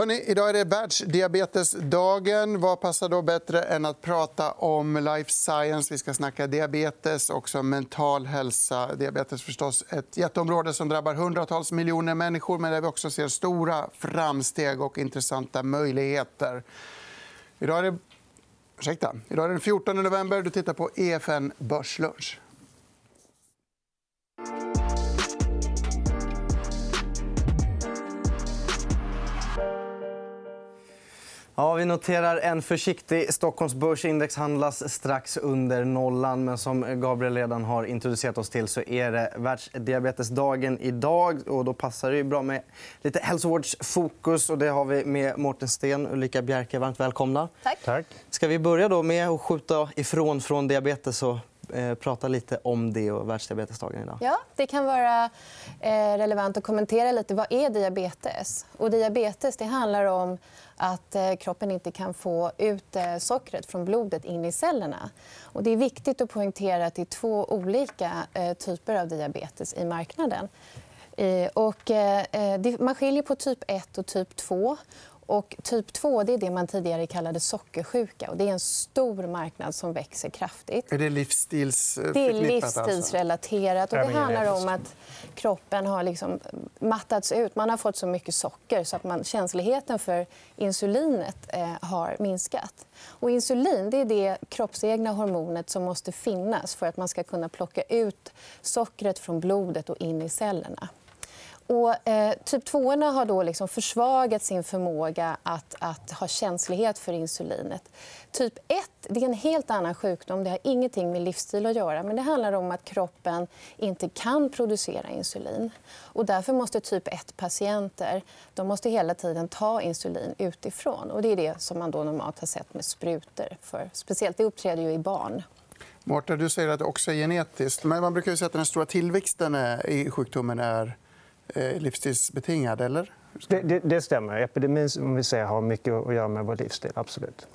Hörrni, idag är det världsdiabetesdagen. Vad passar då bättre än att prata om life science? Vi ska snacka diabetes, också mental hälsa. Diabetes förstås ett jätteområde som drabbar hundratals miljoner människor men där vi också ser stora framsteg och intressanta möjligheter. Idag är det, ursäkta, idag är det den 14 november. Du tittar på EFN Börslunch. Ja, vi noterar en försiktig Stockholmsbörsindex handlas strax under nollan. Men som Gabriel redan har introducerat oss till så är det världsdiabetesdagen idag. Och då passar det bra med lite hälsovårdsfokus. Och det har vi med Mårten Sten och Ulrika Bjerke. Varmt välkomna. Tack. Tack. Ska vi börja då med att skjuta ifrån från diabetes och Eh, prata lite om det och världsdiabetesdagen idag? Ja, det kan vara eh, relevant att kommentera lite. Vad är diabetes? Och diabetes det handlar om att eh, kroppen inte kan få ut sockret från blodet in i cellerna. Och det är viktigt att poängtera att det är två olika typer av diabetes i marknaden. Och man skiljer på typ 1 och typ 2. Och typ 2 det är det man tidigare kallade sockersjuka. Och det är en stor marknad som växer kraftigt. Är det livsstils... Det är livsstilsrelaterat. Och det handlar om att kroppen har liksom mattats ut. Man har fått så mycket socker så att man, känsligheten för insulinet eh, har minskat. Och insulin det är det kroppsegna hormonet som måste finnas för att man ska kunna plocka ut sockret från blodet och in i cellerna. Och, eh, typ 2 har då liksom försvagat sin förmåga att, att ha känslighet för insulinet. Typ 1 det är en helt annan sjukdom. Det har ingenting med livsstil att göra. Men det handlar om att kroppen inte kan producera insulin. Och därför måste typ 1-patienter de måste hela tiden ta insulin utifrån. Och det är det som man då normalt har sett med sprutor. För, speciellt det uppträder ju i barn. Marta, du säger att det också är genetiskt. Men man brukar säga att den stora tillväxten eh, i sjukdomen är livsstilsbetingad, eller? Det, det, det stämmer. Epidemin som vi ser, har mycket att göra med vår livsstil. Absolut.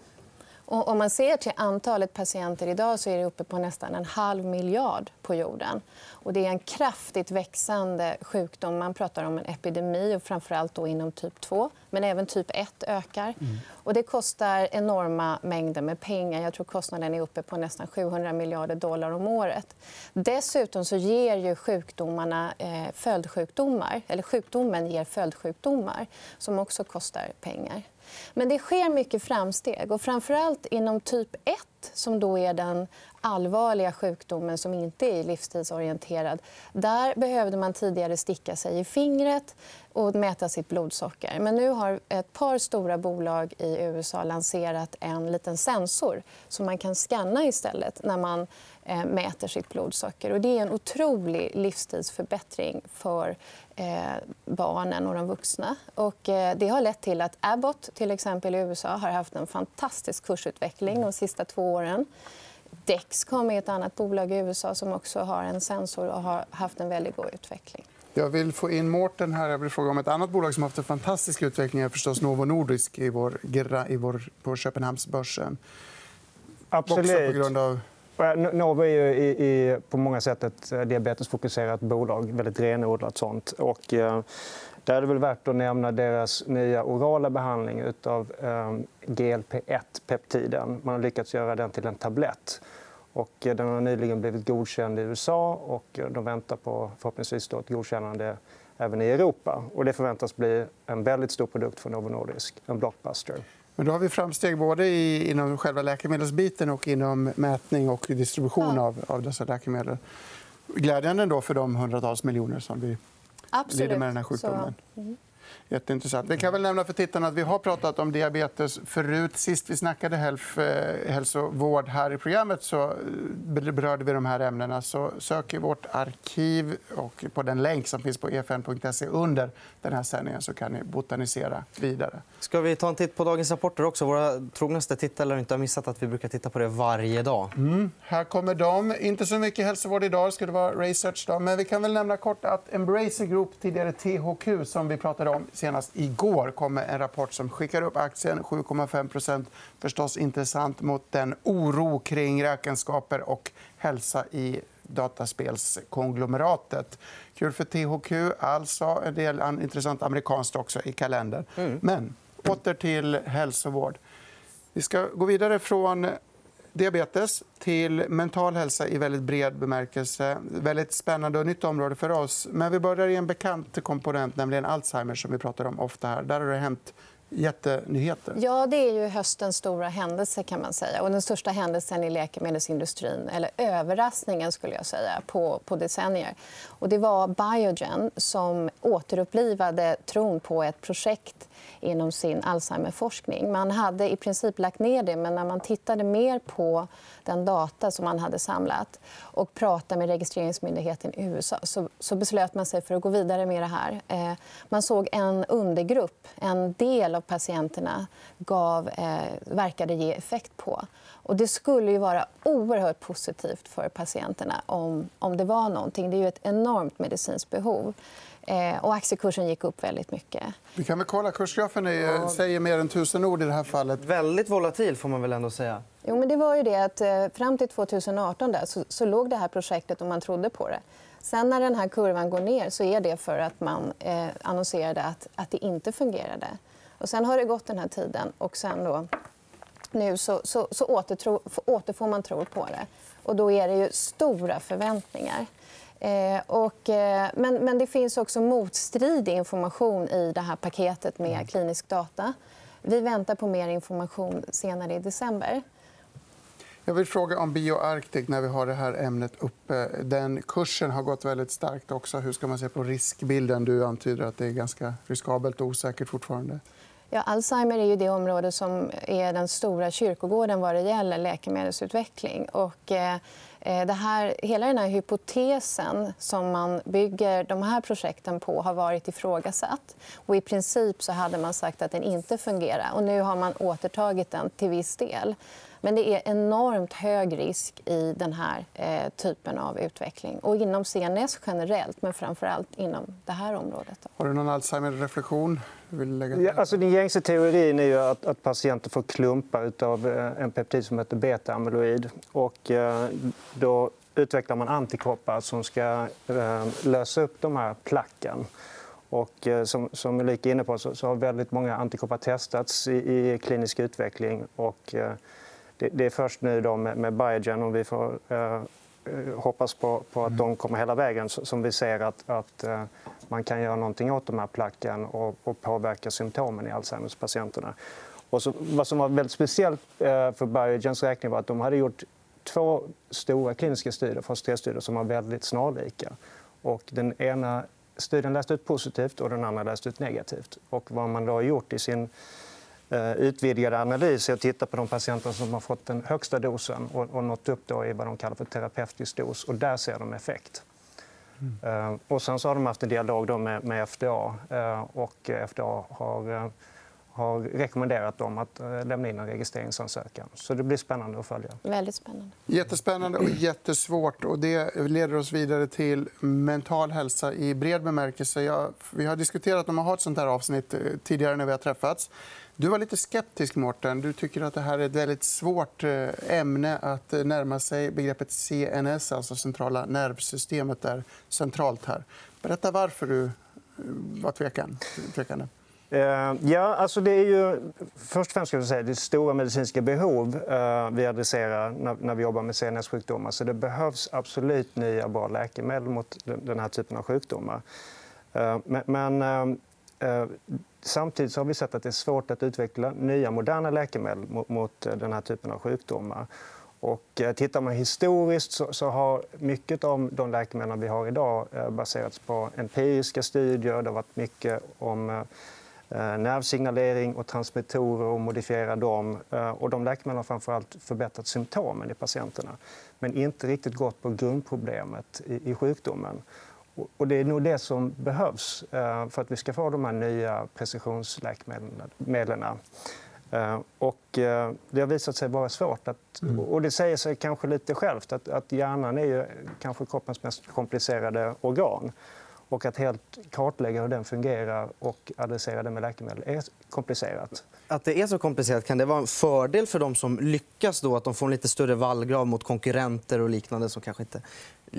Och om man ser till antalet patienter idag så är det uppe på nästan en halv miljard på jorden. Och det är en kraftigt växande sjukdom. Man pratar om en epidemi, och framförallt då inom typ 2. Men även typ 1 ökar. Mm. Och det kostar enorma mängder med pengar. Jag tror kostnaden är uppe på nästan 700 miljarder dollar om året. Dessutom så ger ju sjukdomarna eh, följdsjukdomar. Eller sjukdomen ger följdsjukdomar som också kostar pengar. Men det sker mycket framsteg. Och framförallt inom typ 1, som då är den allvarliga sjukdomen som inte är livsstilsorienterad. Där behövde man tidigare sticka sig i fingret och mäta sitt blodsocker. Men nu har ett par stora bolag i USA lanserat en liten sensor som man kan skanna istället när man eh, mäter sitt blodsocker. Och det är en otrolig livsstilsförbättring för eh, barnen och de vuxna. Och, eh, det har lett till att Abbott till exempel i USA har haft en fantastisk kursutveckling de sista två åren. Dexcom är ett annat bolag i USA som också har en sensor och har haft en väldigt god utveckling. Jag vill få in Mårten här. Jag vill fråga om ett annat bolag som har haft en fantastisk utveckling. är förstås Novo Nordisk i vår, i vår, på Köpenhamnsbörsen. Absolut. Också på grund av... Eh, Novo är ju i, i, på många sätt ett eh, diabetesfokuserat bolag. Väldigt renodlat sånt. Och, eh, där är det väl värt att nämna deras nya orala behandling av eh, GLP-1-peptiden. Man har lyckats göra den till en tablett. Och eh, den har nyligen blivit godkänd i USA och eh, de väntar på förhoppningsvis då ett godkännande även i Europa. Och det förväntas bli en väldigt stor produkt för Novo Nordisk. En blockbuster. Men då har vi framsteg både inom själva läkemedelsbiten och inom mätning och distribution av, av dessa läkemedel. Glädjande då för de hundratals miljoner som vi Absolut. lider med den här sjukdomen. Så... Mm. Jätteintressant. Vi kan väl nämna för tittarna att vi har pratat om diabetes förut. Sist vi snackade eh, hälsovård här i programmet så eh, berörde vi de här ämnena. Så sök i vårt arkiv och på den länk som finns på efn.se under den här sändningen så kan ni botanisera vidare. Ska vi ta en titt på dagens rapporter också? Våra trognaste tittare har inte missat att vi brukar titta på det varje dag. Mm. Här kommer de. Inte så mycket hälsovård idag. Det vara research. Då. Men vi kan väl nämna kort att Embracer Group, tidigare THQ, som vi pratade om senast igår kom en rapport som skickar upp aktien 7,5% Förstås intressant mot den oro kring räkenskaper och hälsa i dataspelskonglomeratet. Kul för THQ. Alltså en del intressant amerikanskt också i kalendern. Mm. Men Åter till hälsovård. Vi ska gå vidare från diabetes till mental hälsa i väldigt bred bemärkelse. Väldigt spännande och nytt område för oss. Men vi börjar i en bekant komponent, nämligen Alzheimer. som vi pratar om ofta här. Där har det hänt jättenyheter. Ja, det är ju höstens stora händelse. kan man säga. Och den största händelsen i läkemedelsindustrin, eller överraskningen skulle jag säga, på, på decennier. Och det var Biogen som återupplivade tron på ett projekt inom sin Alzheimerforskning. Man hade i princip lagt ner det, men när man tittade mer på den data som man hade samlat och pratade med registreringsmyndigheten i USA så, så beslöt man sig för att gå vidare med det här. Eh, man såg en undergrupp, en del av patienterna gav, eh, verkade ge effekt på. Och det skulle ju vara oerhört positivt för patienterna om, om det var någonting. Det är ju ett enormt medicinskt behov. Eh, och aktiekursen gick upp väldigt mycket. Vi kan väl kolla. Kursgrafen är, ja. säger mer än tusen ord i det här fallet. Väldigt volatil, får man väl ändå säga. Jo, men det var ju det att eh, fram till 2018 där, så, så låg det här projektet och man trodde på det. Sen när den här kurvan går ner så är det för att man eh, annonserade att, att det inte fungerade. Och sen har det gått den här tiden och sen då, nu så, så, så återtro, återfår man tro på det. Och då är det ju stora förväntningar. Eh, och, eh, men, men det finns också motstridig information i det här paketet med mm. klinisk data. Vi väntar på mer information senare i december. Jag vill fråga om BioArctic när vi har det här ämnet uppe. Den kursen har gått väldigt starkt. också. Hur ska man se på riskbilden? Du antyder att det är ganska riskabelt och osäkert fortfarande. Ja, Alzheimer är ju det område som är den stora kyrkogården vad det gäller läkemedelsutveckling. Och, eh, Eh, det här, hela den här hypotesen som man bygger de här projekten på har varit ifrågasatt. Och I princip så hade man sagt att den inte fungerar. Och nu har man återtagit den till viss del. Men det är enormt hög risk i den här eh, typen av utveckling. Och inom CNS generellt, men framför allt inom det här området. Har du någon Alzheimer-reflektion? Ja, alltså, den gängse teorin är ju att, att patienter får klumpar av eh, en peptid som heter beta-amyloid. Och, eh, då utvecklar man antikroppar som ska eh, lösa upp de här placken. Och, eh, som, som Ulrika är inne på så, så, har väldigt många antikroppar testats i, i klinisk utveckling. Och, eh, det, det, är först nu då med, med Biogen, om vi får eh, hoppas på, på, att de kommer hela vägen, som vi ser att, att man kan göra någonting åt de här placken och, och påverka symptomen i Alzheimers-patienterna. Och så, vad som var väldigt speciellt eh, för Biogens räkning var att de hade gjort två stora kliniska studier, fas 3-studier, som var väldigt snarlika. Och den ena studien läste ut positivt och den andra läste ut negativt. Och vad man då har gjort i sin eh, utvidgade analys är att titta på de patienter som har fått den högsta dosen och, och nått upp då i vad de kallar för terapeutisk dos. Och där ser de effekt. Mm. Och sen så har de haft en dialog med, med FDA. Eh, och FDA har, eh, har rekommenderat dem att lämna in en registreringsansökan. Så det blir spännande att följa. Väldigt spännande. Jättespännande och jättesvårt. Och det leder oss vidare till mental hälsa i bred bemärkelse. Jag, vi har diskuterat om att ha ett sånt här avsnitt tidigare när vi har träffats. Du var lite skeptisk, Mårten. Du tycker att det här är ett väldigt svårt eh, ämne att eh, närma sig. Begreppet CNS, alltså centrala nervsystemet, är centralt här. Berätta varför du eh, var tvekande. Eh, ja, alltså det är ju först och främst ska säga, det är stora medicinska behov eh, vi adresserar när vi jobbar med CNS-sjukdomar. Så det behövs absolut nya bra läkemedel mot den här typen av sjukdomar. Eh, men Samtidigt har vi sett att det är svårt att utveckla nya moderna läkemedel mot, den här typen av sjukdomar. Och tittar man historiskt så, har mycket av de läkemedel vi har idag baserats på empiriska studier. Det har varit mycket om nervsignalering och transmittorer och modifiera dem. Och de läkemedlen har framförallt förbättrat symptomen i patienterna men inte riktigt gått på grundproblemet i sjukdomen. Och det är nog det som behövs eh, för att vi ska få de här nya precisionsläkemedlen. Eh, och eh, det har visat sig vara svårt. Att, mm. och det säger sig kanske lite självt att, att hjärnan är ju kanske kroppens mest komplicerade organ. Och att helt kartlägga hur den fungerar och adressera den med läkemedel är komplicerat. Att det är så komplicerat, kan det vara en fördel för de som lyckas? Då, att de får en lite större vallgrav mot konkurrenter och liknande som kanske inte är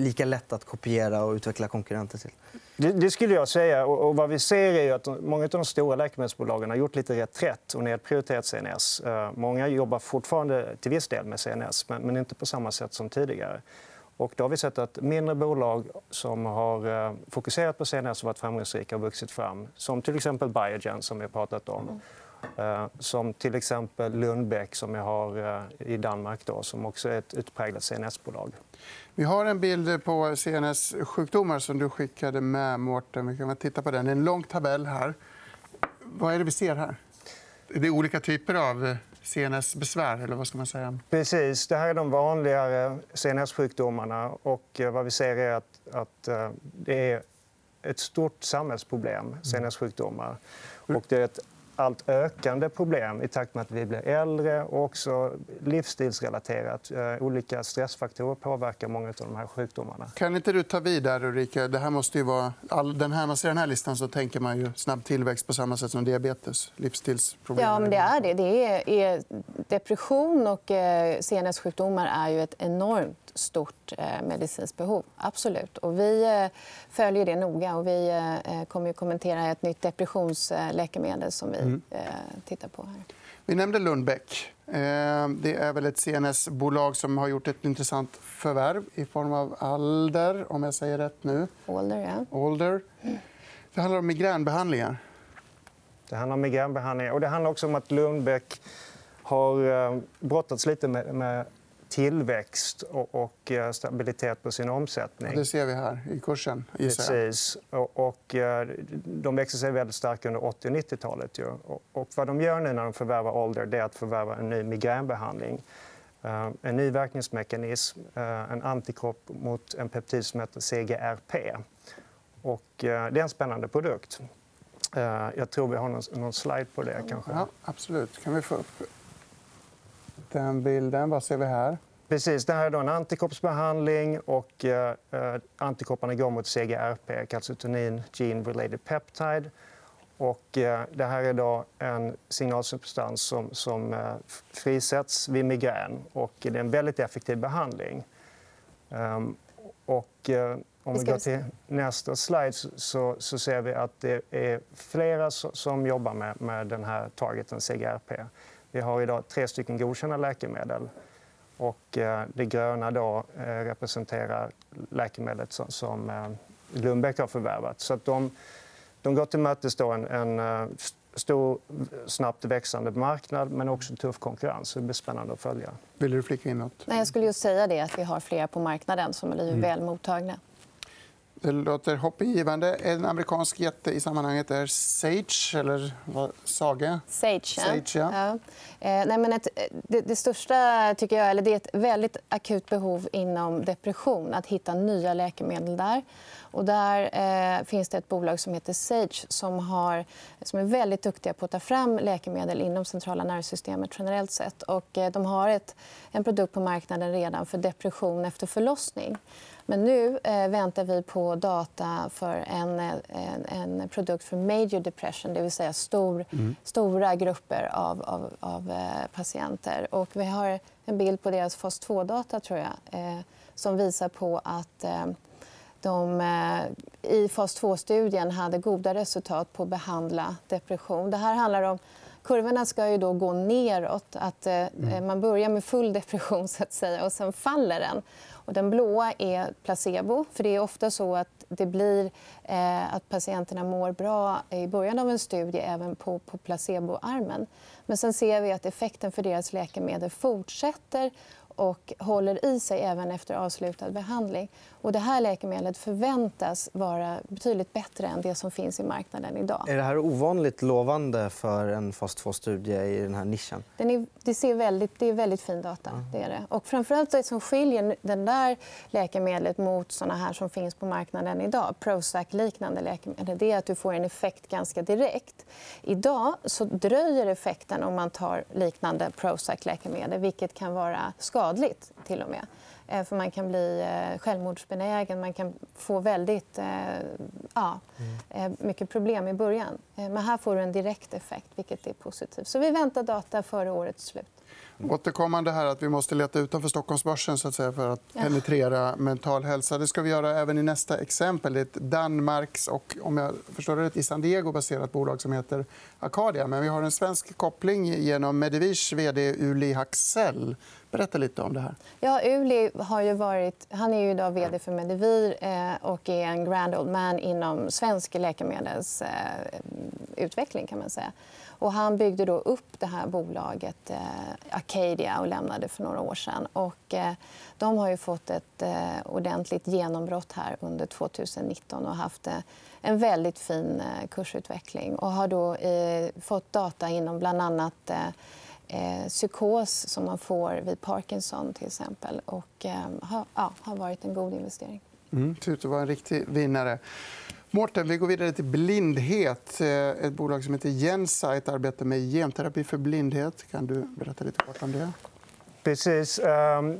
lika lätt att kopiera och utveckla konkurrenter till? Det, det skulle jag säga. Och, och vad vi ser är att många av de stora läkemedelsbolagen har gjort lite reträtt och nedprioriterat CNS. Eh, många jobbar fortfarande till viss del med CNS, men, men inte på samma sätt som tidigare. Och då har vi sett att mindre bolag som har eh, fokuserat på CNS och varit framgångsrika har vuxit fram. Som till exempel Biogen, som vi har pratat om. Mm. Som till exempel Lundbeck, som jag har eh, i Danmark, då, som också är ett utpräglat CNS-bolag. Vi har en bild på CNS-sjukdomar som du skickade med, Mårten. Vi kan titta på den. Det är en lång tabell här. Vad är det vi ser här? Det är olika typer av CNS-besvär? Eller vad ska man säga? Precis. Det här är de vanligare CNS-sjukdomarna. Och eh, vad vi ser är att, att eh, det är ett stort samhällsproblem, CNS-sjukdomar. Och det är ett allt ökande problem i takt med att vi blir äldre och också livsstilsrelaterat. Eh, olika stressfaktorer påverkar många av de här sjukdomarna. Kan inte du ta vid där, Ulrika? Det här måste ju vara... All... Den här, man ser den här listan så tänker man ju snabb tillväxt på samma sätt som diabetes. Livsstilsproblem. Ja, men det är det. det är... Depression och eh, CNS-sjukdomar är ju ett enormt stort eh, medicinskt behov. Absolut. Och vi eh, följer det noga. Och vi eh, kommer att kommentera ett nytt depressionsläkemedel som vi mm. tittar på. här. Vi nämnde Lundbeck. Det är väl ett CNS-bolag som har gjort ett intressant förvärv i form av Alder, om jag säger rätt nu. Alder, ja. Alder. Det handlar om migränbehandlingar. Det handlar om migränbehandlingar. Och det handlar också om att Lundbeck har brottats lite med tillväxt och eh, stabilitet på sin omsättning. det ser vi här i kursen. Precis. Och, eh, de växer sig väldigt starka under 80 och 90-talet. Och vad de gör nu när de förvärvar Alder är att förvärva en ny migränbehandling. Eh, en ny verkningsmekanism, en antikropp mot en peptid som heter CGRP. Och det är en spännande produkt. Jag tror vi har någon slide på det. kanske. Ja, absolut. Kan vi få upp den bilden. Vad ser vi här? Precis. Det här är då en antikroppsbehandling. Och, eh, antikropparna går mot CGRP, calcitonin gene related peptide. Och, eh, det här är då en signalsubstans som, som eh, frisätts vid migrän. Och det är en väldigt effektiv behandling. Um, och, eh, om vi går till nästa slide så, så, ser vi att det är flera som jobbar med, med den här targeten CGRP. Vi har idag tre stycken godkända läkemedel. Och eh, det gröna då eh, representerar läkemedlet som eh, Lundbeck har förvärvat. Så att de, de går till mötes en, en stor, snabbt växande marknad men också tuff konkurrens. Det blir spännande att följa. Vill du flika in något? Nej, jag skulle just säga det, att vi har flera på marknaden som är mm. väl mottagna. Det låter hoppingivande. En amerikansk jätte i sammanhanget är Sage, eller vad, Sage? Sage, Sage ja. ja. Eh, nej, men ett, det, det, största tycker jag, eller det är ett väldigt akut behov inom depression. Att hitta nya läkemedel där. Och där eh, finns det ett bolag som heter Sage som, har, som är väldigt duktiga på att ta fram läkemedel inom centrala nervsystemet generellt sett. Och, eh, de har ett, en produkt på marknaden redan för depression efter förlossning. Men nu eh, väntar vi på data för en, en, en, produkt för major depression, det vill säga stor, mm. stora grupper av, av, av eh, patienter. Och vi har en bild på deras fas 2-data tror jag, eh, som visar på att eh, de eh, i fas 2-studien hade goda resultat på att behandla depression. Det här handlar om Kurvorna ska ju då gå neråt. Att, eh, mm. Man börjar med full depression så att säga, och sen faller den. Och den blåa är placebo. för Det är ofta så att det blir eh, att patienterna mår bra i början av en studie även på, på placeboarmen. Men sen ser vi att effekten för deras läkemedel fortsätter och håller i sig även efter avslutad behandling. Och det här läkemedlet förväntas vara betydligt bättre än det som finns i marknaden idag. Är det här ovanligt lovande för en fas 2-studie i den här nischen? Den är, det, ser väldigt, det är väldigt fin data. Mm. Det är det. Och framförallt det som skiljer det där läkemedlet mot såna här som finns på marknaden idag, Prozac-liknande läkemedel, det är att du får en effekt ganska direkt. Idag så dröjer effekten om man tar liknande Prozac-läkemedel vilket kan vara skadligt till och med. Eh, för man kan bli eh, självmordsbenägen. Man kan få väldigt ja, mycket problem i början. Men här får du en direkt effekt, vilket är positivt. Så vi väntar data före årets slut. Återkommande här att vi måste leta utanför Stockholmsbörsen så att säga, för att penetrera mental hälsa. Det ska vi göra även i nästa exempel. Det är ett Danmarks och om jag förstår det rätt, i San Diego baserat bolag som heter Acadia. Men vi har en svensk koppling genom Medivirs vd Uli Haxell. Berätta lite om det här. Ja, Uli har ju varit, han är ju idag vd för Medivir eh, och är en grand old man inom svensk läkemedelsutveckling. Eh, kan man säga. Och han byggde då upp det här bolaget eh, Acadia och lämnade för några år sedan. Och, de har ju fått ett ordentligt genombrott här under 2019 och haft en väldigt fin kursutveckling och har då fått data inom bland annat eh, psykos som man får vid Parkinson till exempel. Och, ehm, har, ja, har varit en god investering. Mm, typ, ser ut att vara en riktig vinnare. Mårten, vi går vidare till blindhet. Eh, ett bolag som heter Gensight arbetar med genterapi för blindhet. Kan du berätta lite kort om det? Precis. Ehm,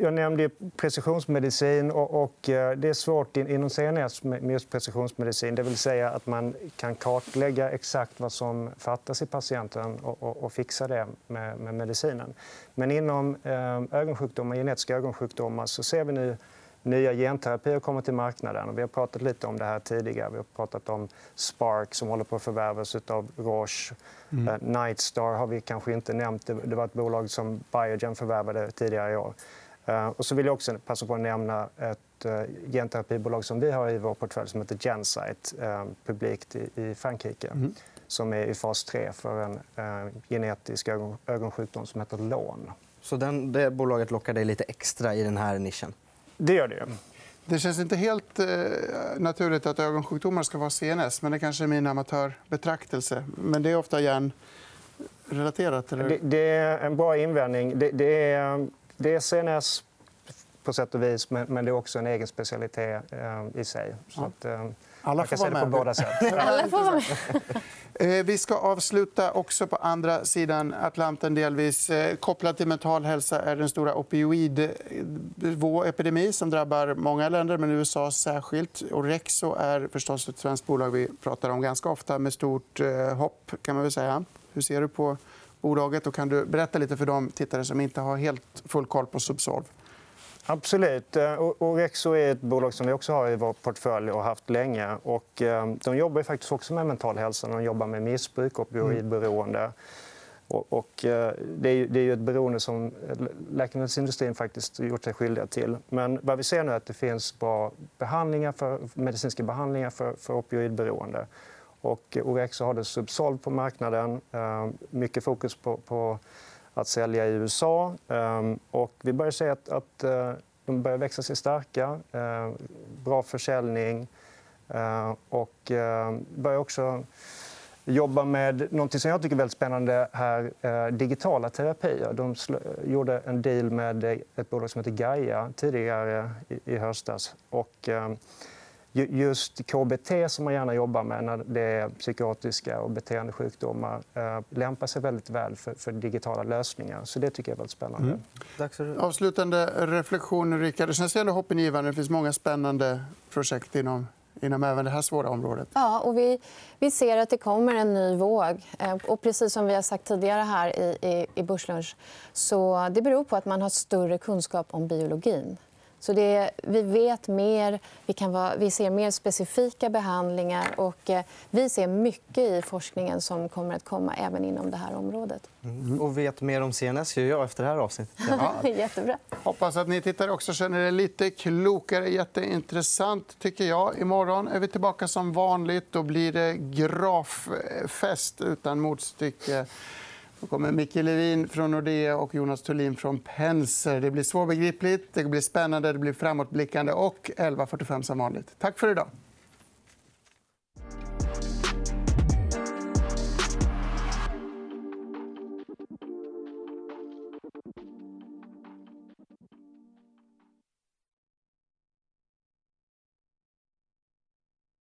jag nämnde precisionsmedicin. Och eh, det är svårt inom CNS med just precisionsmedicin. Det vill säga att man kan kartlägga exakt vad som fattas i patienten och fixa det med medicinen. Men inom ehm, ögonsjukdomar, genetiska ögonsjukdomar så ser vi nu nya genterapier kommer till marknaden. Vi har pratat lite om det här tidigare. Vi har pratat om Spark som håller på att förvärvas av Roche. Mm. Uh, Nightstar har vi kanske inte nämnt. Det var ett bolag som Biogen förvärvade tidigare i år. Uh, och så vill jag också passa på att nämna ett uh, genterapibolag som vi har i vår portfölj som heter Gensight, publikt i, Frankrike. Mm. som är i fas 3 för en genetisk ögon, ögonsjukdom som heter LÅN. Så den, det bolaget lockar dig lite extra i den här nischen? Det gör det. Det känns inte helt eh, naturligt att ögonsjukdomar ska vara CNS. men Det kanske är min amatörbetraktelse. Men det är ofta hjärnrelaterat. Eller? Det, det är en bra invändning. Det, det, är, det är CNS på sätt och vis, men, men det är också en egen specialitet eh, i sig. Så att, eh, Alla får vara med. på båda sätt. Alla får vara med. Vi ska avsluta också på andra sidan Atlanten. delvis. Eh, kopplat till mental hälsa är den stora opioidepidemi som drabbar många länder, men USA särskilt. Orexo är förstås ett svenskt bolag vi pratar om ganska ofta med stort eh, hopp. kan man väl säga. Hur ser du på bolaget? Och kan du berätta lite för de tittare som inte har helt full koll på Subsolv? Absolut. Eh, Orexo är ett bolag som vi också har i vår portfölj och haft länge. Och eh, de jobbar faktiskt också med mental hälsa. De jobbar med missbruk och opioidberoende. Och eh, det är ett beroende som läkemedelsindustrin faktiskt gjort sig skyldiga till. Men vad vi ser nu är att det finns bra behandlingar för, medicinska behandlingar för, för opioidberoende. Och Orexo har det Subsolv på marknaden. Mycket fokus på, på att sälja i USA. Ehm, och vi börjar se att, att eh, de börjar växa sig starka. Ehm, bra försäljning. Ehm, och börjar också jobba med något som jag tycker är väldigt spännande här, eh, digitala terapier. De gjorde en deal med ett bolag som heter Gaia tidigare i höstas. Och, just KBT, som man gärna jobbar med när det är psykiatriska och beteendesjukdomar eh, lämpar sig väldigt väl för, för, digitala lösningar. Så Det tycker jag är väldigt spännande. Mm. Tack för... Avslutande reflektioner, Rickard. Det känns ändå hoppingivande. Det finns många spännande projekt inom inom även det här svåra området. Ja, och vi, vi ser att det kommer en ny våg. Eh, och precis som vi har sagt tidigare här i, i, i Börslunch så det beror på att man har större kunskap om biologin. Så det, vi vet mer, vi, kan vara, vi ser mer specifika behandlingar och eh, vi ser mycket i forskningen som kommer att komma även inom det här området. Mm. Och vet mer om CNS gör jag efter det här avsnittet. Ja. Jättebra. Hoppas att ni tittare också känner er lite klokare. Jätteintressant, tycker jag. Imorgon är vi tillbaka som vanligt. Då blir det graffest utan motstycke. Då kommer Micke Levin från Nordea och Jonas Thulin från Penser. Det blir svårbegripligt, det blir spännande, det blir framåtblickande och 11.45 som vanligt. Tack för idag.